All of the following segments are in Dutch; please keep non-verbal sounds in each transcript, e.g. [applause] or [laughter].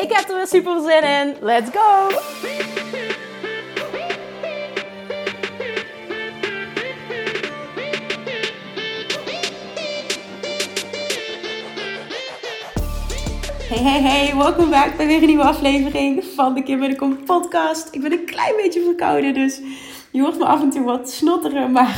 Ik heb er weer super zin in. Let's go! Hey, hey, hey, welkom back bij weer een nieuwe aflevering van de Kim Kom podcast. Ik ben een klein beetje verkouden, dus je hoort me af en toe wat snotteren, maar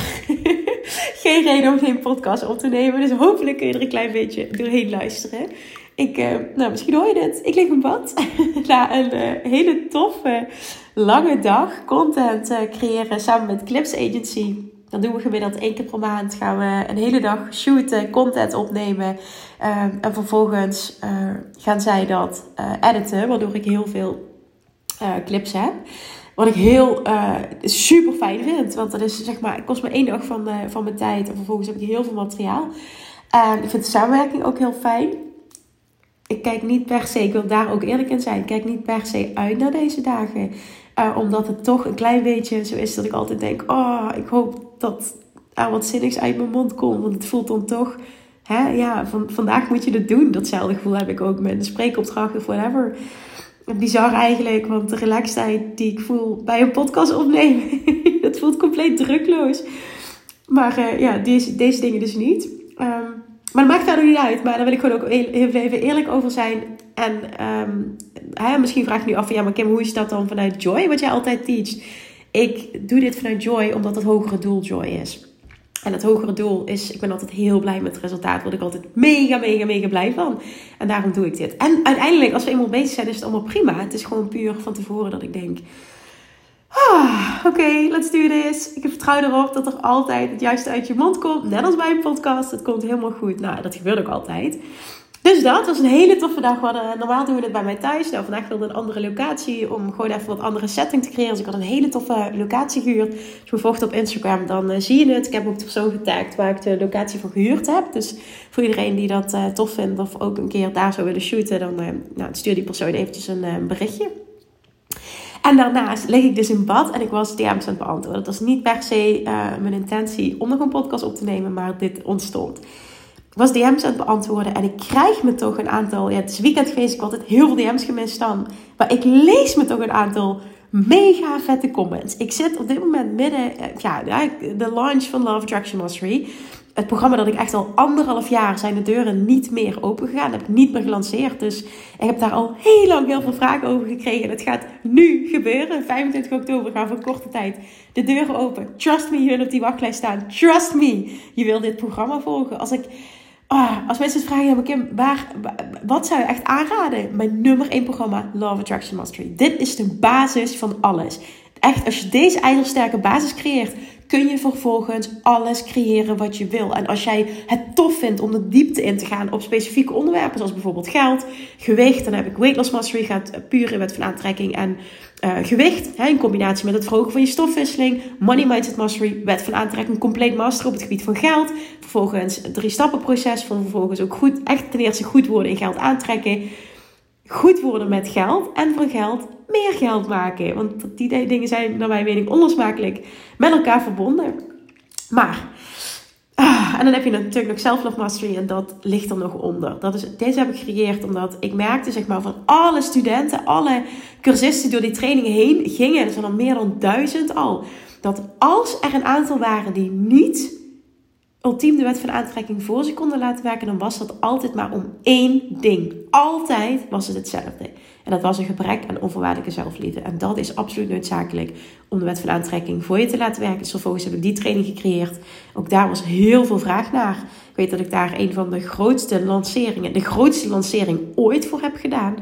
[laughs] geen reden om geen podcast op te nemen. Dus hopelijk kun je er een klein beetje doorheen luisteren. Ik, uh, nou, misschien hoor je dit. Ik lig in bad [laughs] na een uh, hele toffe, lange dag content uh, creëren samen met Clips Agency. Dat doen we gemiddeld één keer per maand. Gaan we een hele dag shooten, content opnemen. en vervolgens gaan zij dat editen, waardoor ik heel veel clips heb. Wat ik heel super fijn vind. Want dat is zeg maar, het kost me één dag van, van mijn tijd. En vervolgens heb ik heel veel materiaal. En ik vind de samenwerking ook heel fijn ik kijk niet per se, ik wil daar ook eerlijk in zijn, ik kijk niet per se uit naar deze dagen. Uh, omdat het toch een klein beetje zo is dat ik altijd denk: oh, ik hoop dat er wat zinnigs uit mijn mond komt. Want het voelt dan toch, hè, ja, van, vandaag moet je het doen. Datzelfde gevoel heb ik ook met een spreekopdracht of whatever. Bizar eigenlijk, want de relaxedheid die ik voel bij een podcast opnemen, [laughs] dat voelt compleet drukloos. Maar uh, ja, deze, deze dingen dus niet. Um, maar dat maakt verder niet uit. Maar daar wil ik gewoon ook even eerlijk over zijn. En um, misschien vraag je nu af van ja, maar Kim, hoe is dat dan vanuit joy? Wat jij altijd teacht. Ik doe dit vanuit joy omdat het hogere doel joy is. En het hogere doel is, ik ben altijd heel blij met het resultaat. Word ik altijd mega, mega, mega blij van. En daarom doe ik dit. En uiteindelijk, als we eenmaal bezig zijn, is het allemaal prima. Het is gewoon puur van tevoren dat ik denk... Ah, Oké, let's do this. Ik vertrouw erop dat er altijd het juiste uit je mond komt. Net als bij een podcast. Het komt helemaal goed. Nou, dat gebeurt ook altijd. Dus dat was een hele toffe dag. Normaal doen we het bij mij thuis. Nou, vandaag wilde een andere locatie om gewoon even wat andere setting te creëren. Dus ik had een hele toffe locatie gehuurd. Als je me volgt op Instagram, dan uh, zie je het. Ik heb ook de persoon getagd waar ik de locatie voor gehuurd heb. Dus voor iedereen die dat uh, tof vindt of ook een keer daar zou willen shooten, dan uh, nou, stuur die persoon eventjes een berichtje. En daarnaast lig ik dus in bad en ik was DM's aan het beantwoorden. Dat was niet per se uh, mijn intentie om nog een podcast op te nemen, maar dit ontstond. Ik was DM's aan het beantwoorden en ik krijg me toch een aantal. Ja, het is weekend geweest, ik had altijd heel veel DM's gemist dan. Maar ik lees me toch een aantal mega vette comments. Ik zit op dit moment midden, eh, ja, de launch van Love Attraction Mastery het programma dat ik echt al anderhalf jaar zijn de deuren niet meer open gegaan. Heb ik niet meer gelanceerd. Dus ik heb daar al heel lang heel veel vragen over gekregen. En het gaat nu gebeuren. 25 oktober gaan voor korte tijd de deuren open. Trust me, je wil op die wachtlijst staan. Trust me, je wil dit programma volgen. Als ik... Oh, als mensen het vragen, ja, Kim, waar, wat zou je echt aanraden? Mijn nummer 1 programma, Love Attraction Mastery. Dit is de basis van alles. Echt, als je deze ijzersterke basis creëert, kun je vervolgens alles creëren wat je wil. En als jij het tof vindt om de diepte in te gaan op specifieke onderwerpen, zoals bijvoorbeeld geld, gewicht, dan heb ik Weight Loss Mastery, gaat puur in wet van aantrekking en uh, gewicht, hè, in combinatie met het verhogen van je stofwisseling, Money Mindset Mastery, wet van aantrekking, compleet master op het gebied van geld, vervolgens drie stappen proces, van vervolgens ook goed, echt ten eerste goed worden in geld aantrekken, goed worden met geld en van geld meer geld maken. Want die dingen zijn naar mijn mening onlosmakelijk met elkaar verbonden. Maar, ah, en dan heb je natuurlijk nog self-love mastery en dat ligt er nog onder. Dat is, deze heb ik gecreëerd omdat ik merkte zeg maar van alle studenten, alle cursisten die door die trainingen heen gingen, er zijn er meer dan duizend al, dat als er een aantal waren die niet ultiem de wet van aantrekking voor ze konden laten werken, dan was dat altijd maar om één ding. Altijd was het hetzelfde. En dat was een gebrek aan onvoorwaardelijke zelfliefde. En dat is absoluut noodzakelijk om de wet van aantrekking voor je te laten werken. Dus vervolgens heb ik die training gecreëerd. Ook daar was heel veel vraag naar. Ik weet dat ik daar een van de grootste lanceringen, de grootste lancering ooit voor heb gedaan.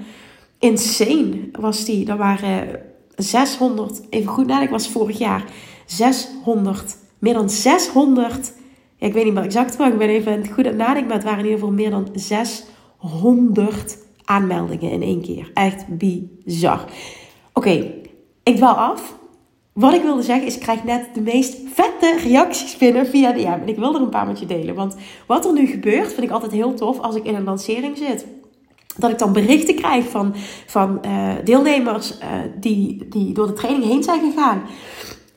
Insane was die. Er waren 600, even goed nadenken, was vorig jaar 600, meer dan 600 ik weet niet meer exact maar ik ben even goed aan het nadenken, maar het waren in ieder geval meer dan 600 aanmeldingen in één keer. Echt bizar. Oké, ik dwaal af. Wat ik wilde zeggen is, ik krijg net de meest vette reacties binnen via DM. En ik wil er een paar met je delen. Want wat er nu gebeurt, vind ik altijd heel tof als ik in een lancering zit dat ik dan berichten krijg van, van uh, deelnemers uh, die, die door de training heen zijn gegaan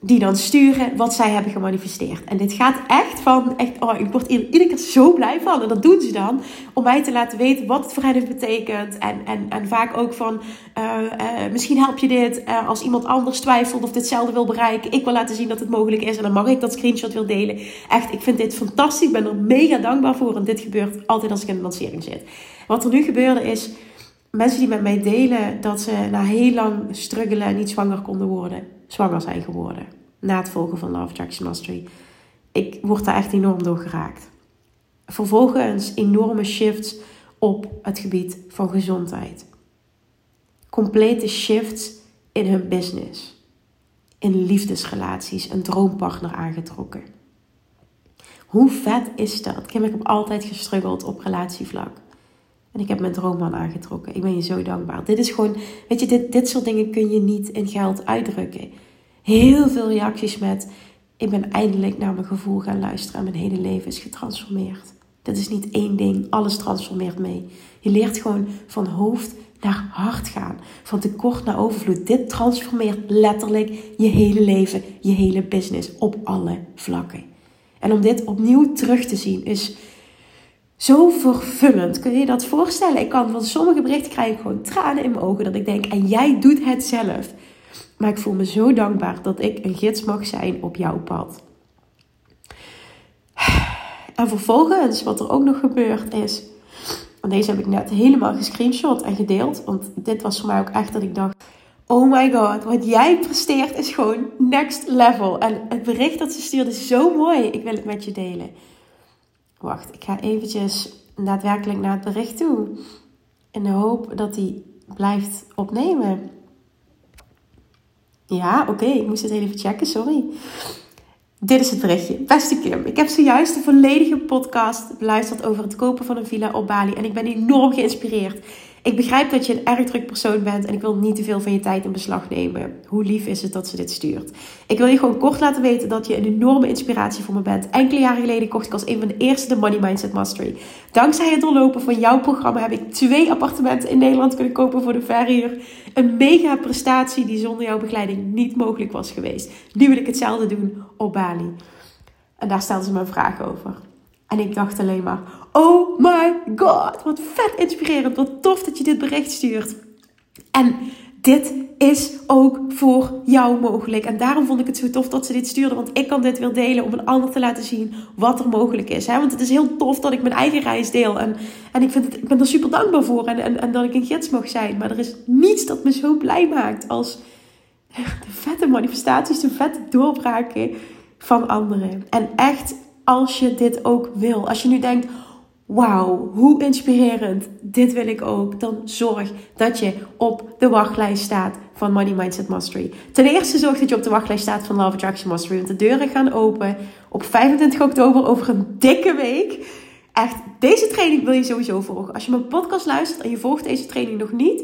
die dan sturen wat zij hebben gemanifesteerd. En dit gaat echt van, echt, oh, ik word iedere keer zo blij van. En dat doen ze dan om mij te laten weten wat het voor hen betekent. En, en, en vaak ook van, uh, uh, misschien help je dit uh, als iemand anders twijfelt of ditzelfde wil bereiken. Ik wil laten zien dat het mogelijk is en dan mag ik dat screenshot wil delen. Echt, ik vind dit fantastisch. Ik ben er mega dankbaar voor. En dit gebeurt altijd als ik in de lancering zit. Wat er nu gebeurde is, mensen die met mij delen dat ze na heel lang struggelen niet zwanger konden worden zwanger zijn geworden. Na het volgen van Love Attraction Mastery. Ik word daar echt enorm door geraakt. Vervolgens enorme shifts op het gebied van gezondheid. Complete shifts in hun business. In liefdesrelaties, een droompartner aangetrokken. Hoe vet is dat? Kim, ik heb altijd gestruggeld op relatievlak. En ik heb mijn droomman aangetrokken. Ik ben je zo dankbaar. Dit is gewoon, weet je, dit, dit soort dingen kun je niet in geld uitdrukken. Heel veel reacties met, ik ben eindelijk naar mijn gevoel gaan luisteren en mijn hele leven is getransformeerd. Dat is niet één ding, alles transformeert mee. Je leert gewoon van hoofd naar hart gaan. Van tekort naar overvloed. Dit transformeert letterlijk je hele leven, je hele business op alle vlakken. En om dit opnieuw terug te zien is zo vervullend. Kun je je dat voorstellen? Ik kan van sommige berichten krijgen gewoon tranen in mijn ogen. Dat ik denk, en jij doet het zelf. Maar ik voel me zo dankbaar dat ik een gids mag zijn op jouw pad. En vervolgens, wat er ook nog gebeurd is. En deze heb ik net helemaal gescreenshot en gedeeld. Want dit was voor mij ook echt dat ik dacht: Oh my god, wat jij presteert is gewoon next level. En het bericht dat ze stuurde is zo mooi. Ik wil het met je delen. Wacht, ik ga eventjes daadwerkelijk naar het bericht toe. In de hoop dat hij blijft opnemen. Ja, oké, ik moest het even checken, sorry. Dit is het berichtje. Beste Kim, ik heb zojuist de volledige podcast beluisterd over het kopen van een villa op Bali en ik ben enorm geïnspireerd. Ik begrijp dat je een erg druk persoon bent en ik wil niet te veel van je tijd in beslag nemen. Hoe lief is het dat ze dit stuurt? Ik wil je gewoon kort laten weten dat je een enorme inspiratie voor me bent. Enkele jaren geleden kocht ik als een van de eerste de Money Mindset Mastery. Dankzij het doorlopen van jouw programma heb ik twee appartementen in Nederland kunnen kopen voor de verhuur. Een mega prestatie die zonder jouw begeleiding niet mogelijk was geweest. Nu wil ik hetzelfde doen op Bali. En daar stelde ze me een vraag over. En ik dacht alleen maar: Oh my god, wat vet inspirerend. Wat tof dat je dit bericht stuurt. En dit is ook voor jou mogelijk. En daarom vond ik het zo tof dat ze dit stuurde. Want ik kan dit weer delen om een ander te laten zien wat er mogelijk is. Want het is heel tof dat ik mijn eigen reis deel. En, en ik, vind het, ik ben er super dankbaar voor. En, en, en dat ik een gids mag zijn. Maar er is niets dat me zo blij maakt als de vette manifestaties, de vette doorbraken van anderen. En echt als je dit ook wil. Als je nu denkt, wauw, hoe inspirerend, dit wil ik ook. Dan zorg dat je op de wachtlijst staat van Money Mindset Mastery. Ten eerste zorg dat je op de wachtlijst staat van Love Attraction Mastery. Want de deuren gaan open op 25 oktober over een dikke week. Echt, deze training wil je sowieso volgen. Als je mijn podcast luistert en je volgt deze training nog niet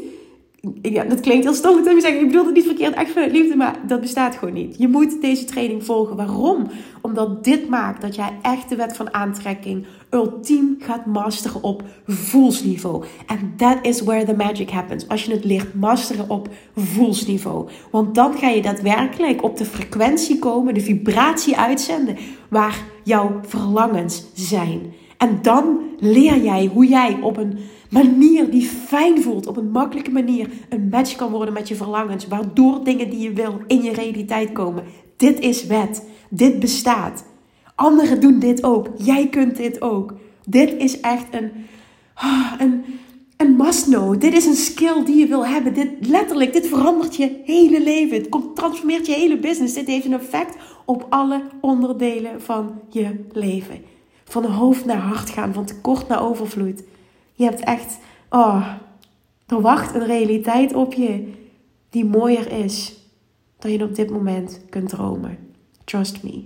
ja, dat klinkt heel stom te zeggen. Ik bedoel het niet verkeerd, echt vanuit liefde, maar dat bestaat gewoon niet. Je moet deze training volgen. Waarom? Omdat dit maakt dat jij echt de wet van aantrekking ultiem gaat masteren op voelsniveau. En that is where the magic happens. Als je het leert masteren op voelsniveau. Want dan ga je daadwerkelijk op de frequentie komen, de vibratie uitzenden, waar jouw verlangens zijn. En dan leer jij hoe jij op een manier die fijn voelt, op een makkelijke manier, een match kan worden met je verlangens, waardoor dingen die je wil in je realiteit komen. Dit is wet. Dit bestaat. Anderen doen dit ook. Jij kunt dit ook. Dit is echt een, ah, een, een must know. Dit is een skill die je wil hebben. Dit letterlijk, dit verandert je hele leven. Het transformeert je hele business. Dit heeft een effect op alle onderdelen van je leven. Van hoofd naar hart gaan, van tekort naar overvloed. Je hebt echt, oh, er wacht een realiteit op je die mooier is dan je op dit moment kunt dromen. Trust me.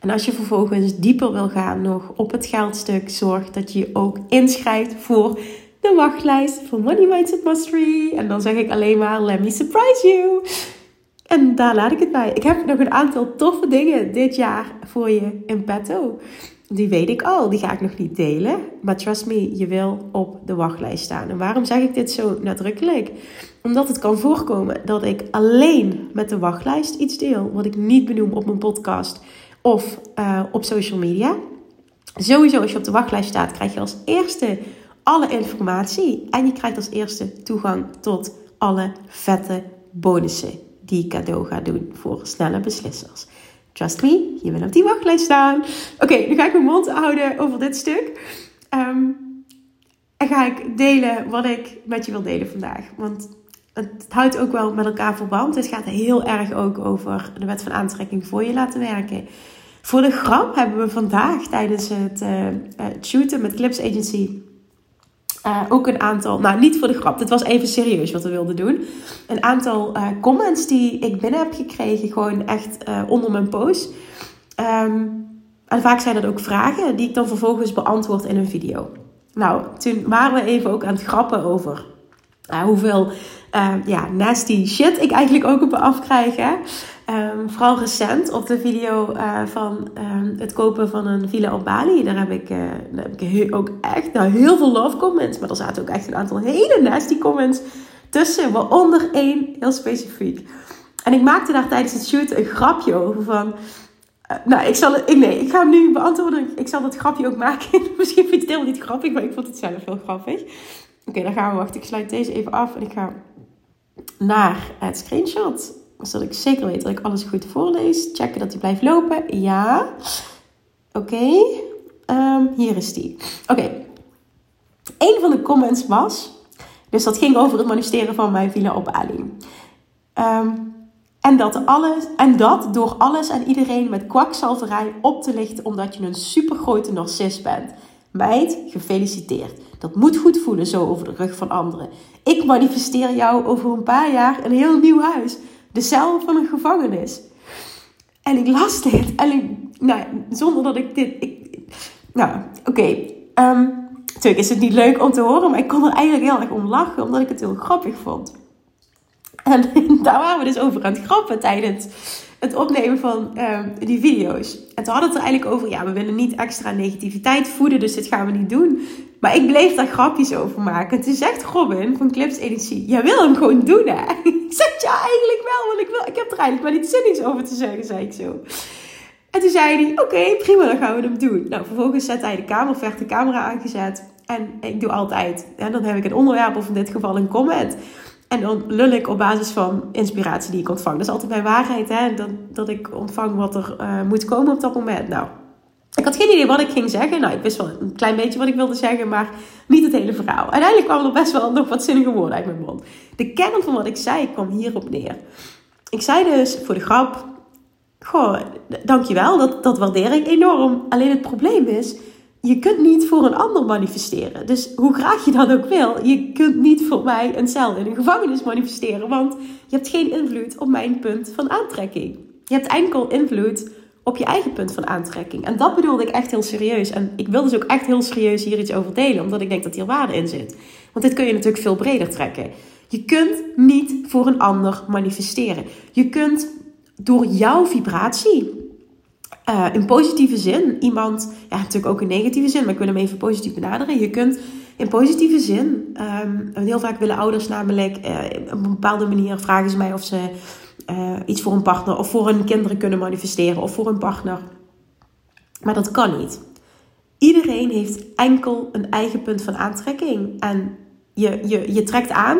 En als je vervolgens dieper wil gaan nog op het geldstuk, zorg dat je je ook inschrijft voor de wachtlijst voor Money Mindset Mastery. En dan zeg ik alleen maar, let me surprise you. En daar laat ik het bij. Ik heb nog een aantal toffe dingen dit jaar voor je in petto. Die weet ik al, die ga ik nog niet delen. Maar trust me, je wil op de wachtlijst staan. En waarom zeg ik dit zo nadrukkelijk? Omdat het kan voorkomen dat ik alleen met de wachtlijst iets deel. Wat ik niet benoem op mijn podcast of uh, op social media. Sowieso, als je op de wachtlijst staat, krijg je als eerste alle informatie. En je krijgt als eerste toegang tot alle vette bonussen die ik cadeau ga doen voor snelle beslissers. Trust me, je bent op die wachtlijst staan. Oké, nu ga ik mijn mond houden over dit stuk. Um, en ga ik delen wat ik met je wil delen vandaag. Want het houdt ook wel met elkaar verband. Het gaat heel erg ook over de wet van aantrekking voor je laten werken. Voor de grap hebben we vandaag tijdens het, uh, shooten met Clips Agency uh, ook een aantal, nou niet voor de grap, dit was even serieus wat we wilden doen. Een aantal uh, comments die ik binnen heb gekregen, gewoon echt uh, onder mijn post. Um, en vaak zijn dat ook vragen die ik dan vervolgens beantwoord in een video. Nou, toen waren we even ook aan het grappen over hoeveel ja, nasty shit ik eigenlijk ook op me afkrijg. Hè? Um, vooral recent op de video uh, van um, het kopen van een villa op Bali. Daar heb ik, uh, daar heb ik ook echt nou, heel veel love comments. Maar er zaten ook echt een aantal hele nasty comments tussen. Waaronder één heel specifiek. En ik maakte daar tijdens het shoot een grapje over van... Uh, nou, ik zal. Ik, nee, ik ga hem nu beantwoorden. Ik zal dat grapje ook maken. [laughs] Misschien vind je het helemaal niet grappig, maar ik vond het zelf heel grappig. Oké, dan gaan we wachten. Ik sluit deze even af en ik ga naar het screenshot zodat ik zeker weet dat ik alles goed voorlees. Checken dat hij blijft lopen. Ja. Oké. Um, hier is die. Oké. Okay. Een van de comments was... Dus dat ging over het manifesteren van mijn villa op Ali. Um, en, dat alles, en dat door alles en iedereen met kwakzalverij op te lichten... omdat je een supergrote narcist bent. Meid, gefeliciteerd. Dat moet goed voelen zo over de rug van anderen. Ik manifesteer jou over een paar jaar een heel nieuw huis de cel van een gevangenis. En ik las dit. En ik, nou, zonder dat ik dit. Ik, nou, oké. Okay. Natuurlijk is het niet leuk om te horen, maar ik kon er eigenlijk heel erg om lachen, omdat ik het heel grappig vond. En [laughs] daar waren we dus over aan het grappen tijdens het opnemen van um, die video's. En toen hadden het er eigenlijk over, ja, we willen niet extra negativiteit voeden, dus dit gaan we niet doen. Maar ik bleef daar grapjes over maken. En toen zegt Robin van Clips Energie, jij wil hem gewoon doen hè? [laughs] Ik zeg, ja, eigenlijk wel, want ik, wil, ik heb er eigenlijk wel iets zinnigs over te zeggen, zei ik zo. En toen zei hij, oké, prima, dan gaan we hem doen. Nou, vervolgens zet hij de camera, of de camera aangezet. En ik doe altijd, en dan heb ik een onderwerp, of in dit geval een comment. En dan lul ik op basis van inspiratie die ik ontvang. Dat is altijd mijn waarheid, hè? Dat, dat ik ontvang wat er uh, moet komen op dat moment. Nou, ik had geen idee wat ik ging zeggen. Nou, ik wist wel een klein beetje wat ik wilde zeggen, maar niet het hele verhaal. Uiteindelijk kwamen er best wel nog wat zinnige woorden uit mijn mond. De kern van wat ik zei kwam hierop neer. Ik zei dus voor de grap: Goh, dankjewel, dat, dat waardeer ik enorm. Alleen het probleem is, je kunt niet voor een ander manifesteren. Dus hoe graag je dat ook wil, je kunt niet voor mij een cel in een gevangenis manifesteren, want je hebt geen invloed op mijn punt van aantrekking. Je hebt enkel invloed op je eigen punt van aantrekking. En dat bedoelde ik echt heel serieus. En ik wil dus ook echt heel serieus hier iets over delen, omdat ik denk dat hier waarde in zit. Want dit kun je natuurlijk veel breder trekken. Je kunt niet voor een ander manifesteren. Je kunt door jouw vibratie, uh, in positieve zin, iemand, ja, natuurlijk ook in negatieve zin, maar ik wil hem even positief benaderen. Je kunt in positieve zin, um, heel vaak willen ouders namelijk uh, op een bepaalde manier vragen ze mij of ze uh, iets voor een partner of voor hun kinderen kunnen manifesteren of voor een partner. Maar dat kan niet. Iedereen heeft enkel een eigen punt van aantrekking. En je, je, je trekt aan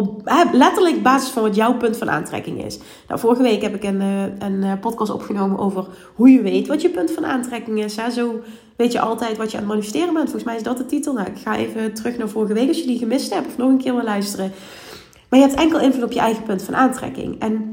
op letterlijk basis van wat jouw punt van aantrekking is. Nou, vorige week heb ik een, eh, een eh, podcast opgenomen over hoe je weet wat je punt van aantrekking is. Hè? Zo weet je altijd wat je aan het manifesteren bent. Volgens mij is dat de titel. Nou, ik ga even terug naar vorige week als je die gemist hebt of nog een keer wil luisteren. Maar je hebt enkel invloed op je eigen punt van aantrekking. En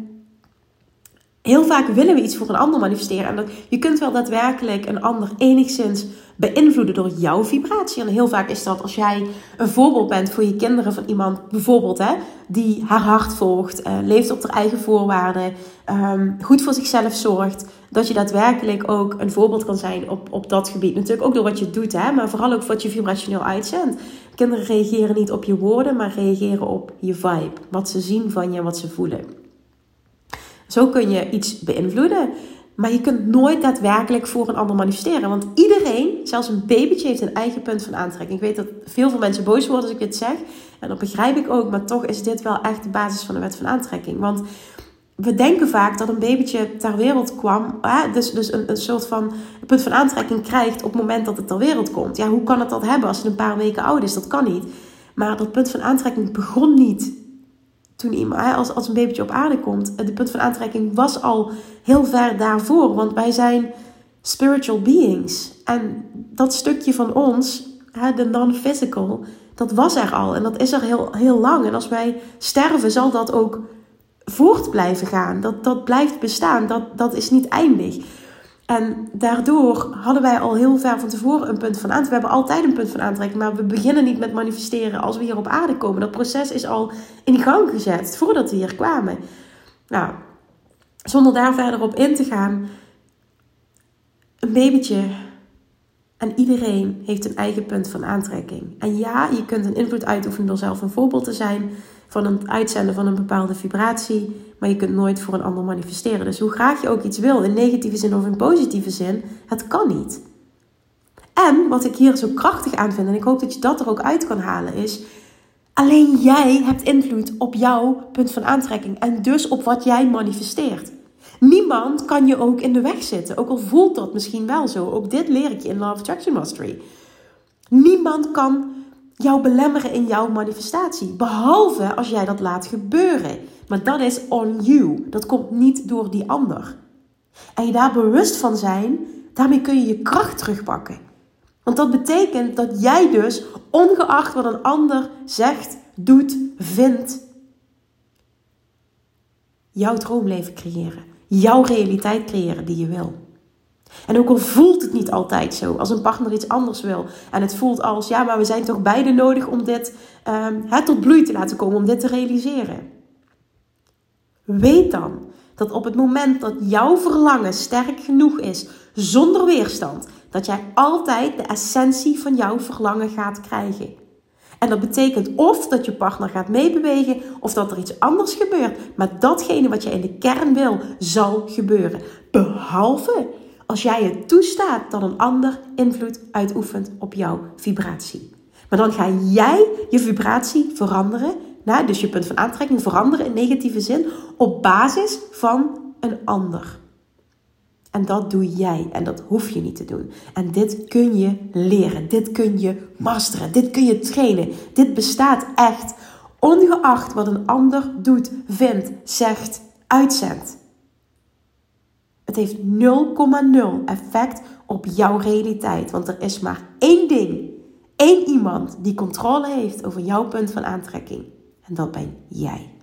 Heel vaak willen we iets voor een ander manifesteren. En je kunt wel daadwerkelijk een ander enigszins beïnvloeden door jouw vibratie. En heel vaak is dat als jij een voorbeeld bent voor je kinderen van iemand, bijvoorbeeld, hè, die haar hart volgt, uh, leeft op haar eigen voorwaarden, um, goed voor zichzelf zorgt, dat je daadwerkelijk ook een voorbeeld kan zijn op, op dat gebied. Natuurlijk ook door wat je doet, hè, maar vooral ook wat je vibrationeel uitzendt. Kinderen reageren niet op je woorden, maar reageren op je vibe. Wat ze zien van je wat ze voelen. Zo kun je iets beïnvloeden. Maar je kunt nooit daadwerkelijk voor een ander manifesteren. Want iedereen, zelfs een babytje, heeft een eigen punt van aantrekking. Ik weet dat veel van mensen boos worden als ik dit zeg. En dat begrijp ik ook. Maar toch is dit wel echt de basis van de wet van aantrekking. Want we denken vaak dat een babytje ter wereld kwam. Dus dus een, een soort van punt van aantrekking krijgt op het moment dat het ter wereld komt. Ja, hoe kan het dat hebben als het een paar weken oud is? Dat kan niet. Maar dat punt van aantrekking begon niet toen iemand, als, als een babytje op aarde komt, de punt van aantrekking was al heel ver daarvoor. Want wij zijn spiritual beings. En dat stukje van ons, de non-physical, dat was er al. En dat is er heel, heel lang. En als wij sterven, zal dat ook voort blijven gaan. Dat, dat blijft bestaan. Dat, dat is niet eindig. En daardoor hadden wij al heel ver van tevoren een punt van aantrekking. We hebben altijd een punt van aantrekking, maar we beginnen niet met manifesteren als we hier op aarde komen. Dat proces is al in gang gezet voordat we hier kwamen. Nou, zonder daar verder op in te gaan, een babytje en iedereen heeft een eigen punt van aantrekking. En ja, je kunt een invloed uitoefenen door zelf een voorbeeld te zijn van het uitzenden van een bepaalde vibratie. Maar je kunt nooit voor een ander manifesteren. Dus hoe graag je ook iets wil, in negatieve zin of in positieve zin, het kan niet. En wat ik hier zo krachtig aan vind, en ik hoop dat je dat er ook uit kan halen, is. Alleen jij hebt invloed op jouw punt van aantrekking en dus op wat jij manifesteert. Niemand kan je ook in de weg zitten, ook al voelt dat misschien wel zo. Ook dit leer ik je in Love Attraction Mastery. Niemand kan jou belemmeren in jouw manifestatie. Behalve als jij dat laat gebeuren. Maar dat is on you. Dat komt niet door die ander. En je daar bewust van zijn, daarmee kun je je kracht terugpakken. Want dat betekent dat jij dus, ongeacht wat een ander zegt, doet, vindt, jouw droomleven creëren. Jouw realiteit creëren die je wil. En ook al voelt het niet altijd zo, als een partner iets anders wil. En het voelt als, ja, maar we zijn toch beide nodig om dit um, tot bloei te laten komen, om dit te realiseren. Weet dan dat op het moment dat jouw verlangen sterk genoeg is, zonder weerstand, dat jij altijd de essentie van jouw verlangen gaat krijgen. En dat betekent of dat je partner gaat meebewegen of dat er iets anders gebeurt. Maar datgene wat je in de kern wil, zal gebeuren. Behalve als jij het toestaat dat een ander invloed uitoefent op jouw vibratie. Maar dan ga jij je vibratie veranderen, nou, dus je punt van aantrekking veranderen in negatieve zin, op basis van een ander. En dat doe jij en dat hoef je niet te doen. En dit kun je leren, dit kun je masteren, dit kun je trainen. Dit bestaat echt, ongeacht wat een ander doet, vindt, zegt, uitzendt. Het heeft 0,0 effect op jouw realiteit. Want er is maar één ding, één iemand die controle heeft over jouw punt van aantrekking. En dat ben jij.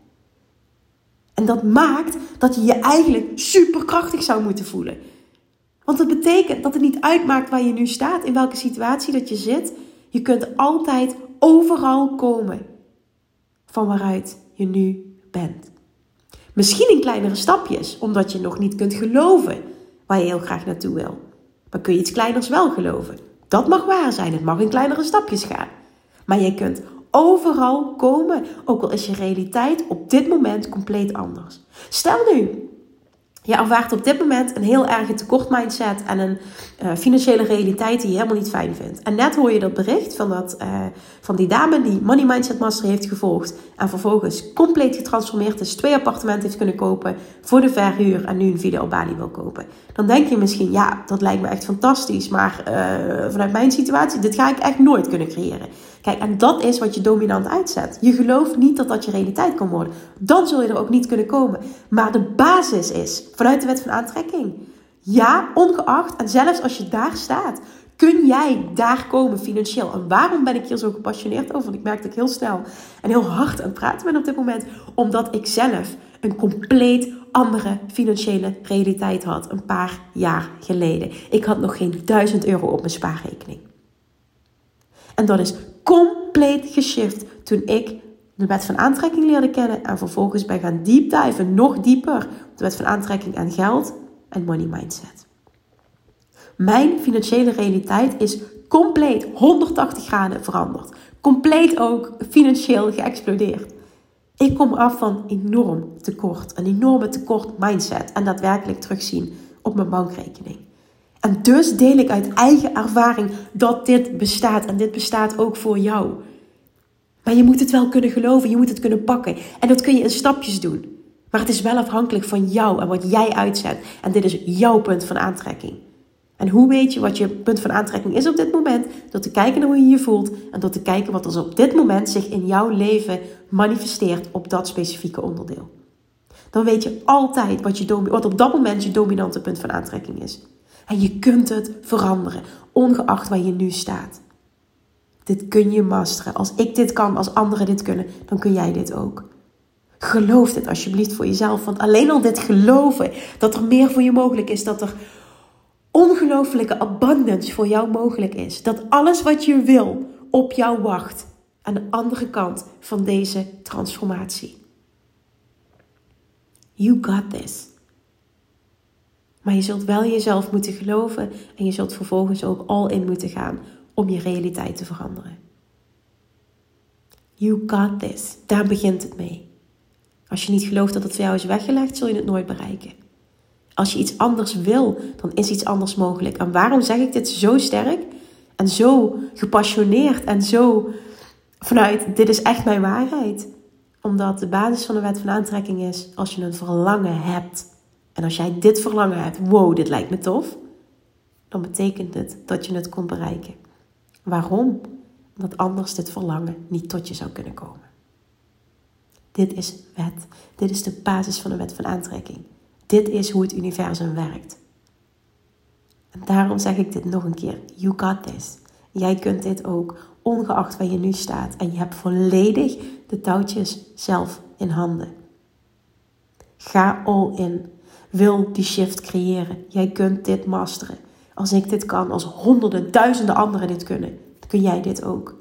En dat maakt dat je je eigenlijk superkrachtig zou moeten voelen. Want dat betekent dat het niet uitmaakt waar je nu staat, in welke situatie dat je zit. Je kunt altijd overal komen van waaruit je nu bent. Misschien in kleinere stapjes, omdat je nog niet kunt geloven waar je heel graag naartoe wil. Maar kun je iets kleiners wel geloven. Dat mag waar zijn, het mag in kleinere stapjes gaan. Maar je kunt overal komen, ook al is je realiteit op dit moment compleet anders. Stel nu je ervaart op dit moment een heel erge tekort mindset en een uh, financiële realiteit die je helemaal niet fijn vindt. En net hoor je dat bericht van, dat, uh, van die dame die Money Mindset Master heeft gevolgd en vervolgens compleet getransformeerd is, twee appartementen heeft kunnen kopen voor de verhuur en nu een villa op Bali wil kopen. Dan denk je misschien, ja, dat lijkt me echt fantastisch, maar uh, vanuit mijn situatie, dit ga ik echt nooit kunnen creëren. Kijk, en dat is wat je dominant uitzet. Je gelooft niet dat dat je realiteit kan worden. Dan zul je er ook niet kunnen komen. Maar de basis is, vanuit de wet van aantrekking. Ja, ongeacht, en zelfs als je daar staat, kun jij daar komen financieel. En waarom ben ik hier zo gepassioneerd over? Want ik merk dat ik heel snel en heel hard aan het praten ben op dit moment. Omdat ik zelf een compleet andere financiële realiteit had een paar jaar geleden. Ik had nog geen duizend euro op mijn spaarrekening. En dat is compleet geshift toen ik de wet van aantrekking leerde kennen en vervolgens ben gaan deep diven, nog dieper, de wet van aantrekking en geld. en money mindset. Mijn financiële realiteit is compleet 180 graden veranderd. Compleet ook financieel geëxplodeerd. Ik kom af van enorm tekort, een enorme tekort mindset en daadwerkelijk terugzien op mijn bankrekening. En dus deel ik uit eigen ervaring dat dit bestaat en dit bestaat ook voor jou. Maar je moet het wel kunnen geloven, je moet het kunnen pakken. En dat kun je in stapjes doen. Maar het is wel afhankelijk van jou en wat jij uitzet. En dit is jouw punt van aantrekking. En hoe weet je wat je punt van aantrekking is op dit moment? Door te kijken naar hoe je je voelt en door te kijken wat er op dit moment zich in jouw leven manifesteert op dat specifieke onderdeel. Dan weet je altijd wat, je wat op dat moment je dominante punt van aantrekking is. En je kunt het veranderen, ongeacht waar je nu staat. Dit kun je masteren. Als ik dit kan, als anderen dit kunnen, dan kun jij dit ook. Geloof dit alsjeblieft voor jezelf. Want alleen al dit geloven dat er meer voor je mogelijk is, dat er ongelooflijke abundance voor jou mogelijk is. Dat alles wat je wil op jou wacht aan de andere kant van deze transformatie. You got this. Maar je zult wel jezelf moeten geloven en je zult vervolgens ook all in moeten gaan om je realiteit te veranderen. You got this. Daar begint het mee. Als je niet gelooft dat het voor jou is weggelegd, zul je het nooit bereiken. Als je iets anders wil, dan is iets anders mogelijk. En waarom zeg ik dit zo sterk en zo gepassioneerd en zo vanuit dit is echt mijn waarheid? Omdat de basis van de wet van aantrekking is als je een verlangen hebt. En als jij dit verlangen hebt, wow, dit lijkt me tof, dan betekent het dat je het kon bereiken. Waarom? Omdat anders dit verlangen niet tot je zou kunnen komen. Dit is wet. Dit is de basis van de wet van aantrekking. Dit is hoe het universum werkt. En daarom zeg ik dit nog een keer. You got this. Jij kunt dit ook, ongeacht waar je nu staat. En je hebt volledig de touwtjes zelf in handen. Ga all in. Wil die shift creëren. Jij kunt dit masteren. Als ik dit kan, als honderden, duizenden anderen dit kunnen, kun jij dit ook.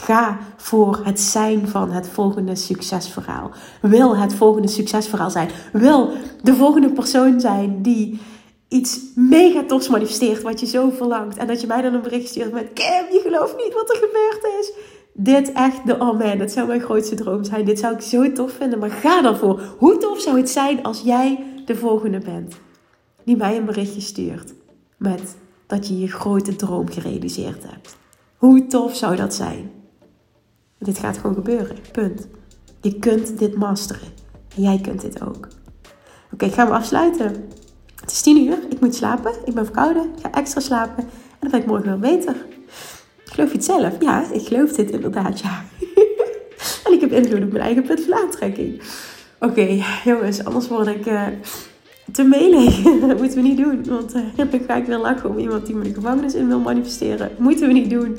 Ga voor het zijn van het volgende succesverhaal. Wil het volgende succesverhaal zijn. Wil de volgende persoon zijn die iets mega tofs manifesteert wat je zo verlangt. En dat je mij dan een bericht stuurt met Kim, je gelooft niet wat er gebeurd is. Dit echt, de, oh man, dat zou mijn grootste droom zijn. Dit zou ik zo tof vinden, maar ga daarvoor. Hoe tof zou het zijn als jij de volgende bent? Die mij een berichtje stuurt met dat je je grote droom gerealiseerd hebt. Hoe tof zou dat zijn? Dit gaat gewoon gebeuren. Punt. Je kunt dit masteren. En jij kunt dit ook. Oké, ik ga me afsluiten. Het is tien uur. Ik moet slapen. Ik ben verkouden. Ik ga extra slapen. En dan ben ik morgen wel beter. Geloof je het zelf? Ja, ik geloof dit inderdaad, ja. [laughs] en ik heb invloed op mijn eigen punt van aantrekking. Oké, jongens, anders word ik uh, te melig. [laughs] dat moeten we niet doen. Want uh, dan ga ik weer lachen om iemand die me de gevangenis in wil manifesteren. Moeten we niet doen.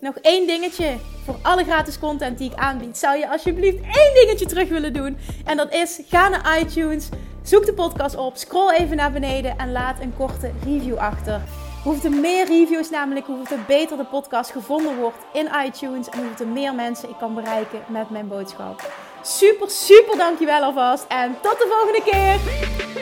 nog één dingetje voor alle gratis content die ik aanbied. Zou je alsjeblieft één dingetje terug willen doen? En dat is: ga naar iTunes, zoek de podcast op, scroll even naar beneden en laat een korte review achter. Hoeveel meer reviews namelijk, hoeveel beter de podcast gevonden wordt in iTunes en hoeveel meer mensen ik kan bereiken met mijn boodschap. Super, super dankjewel alvast en tot de volgende keer!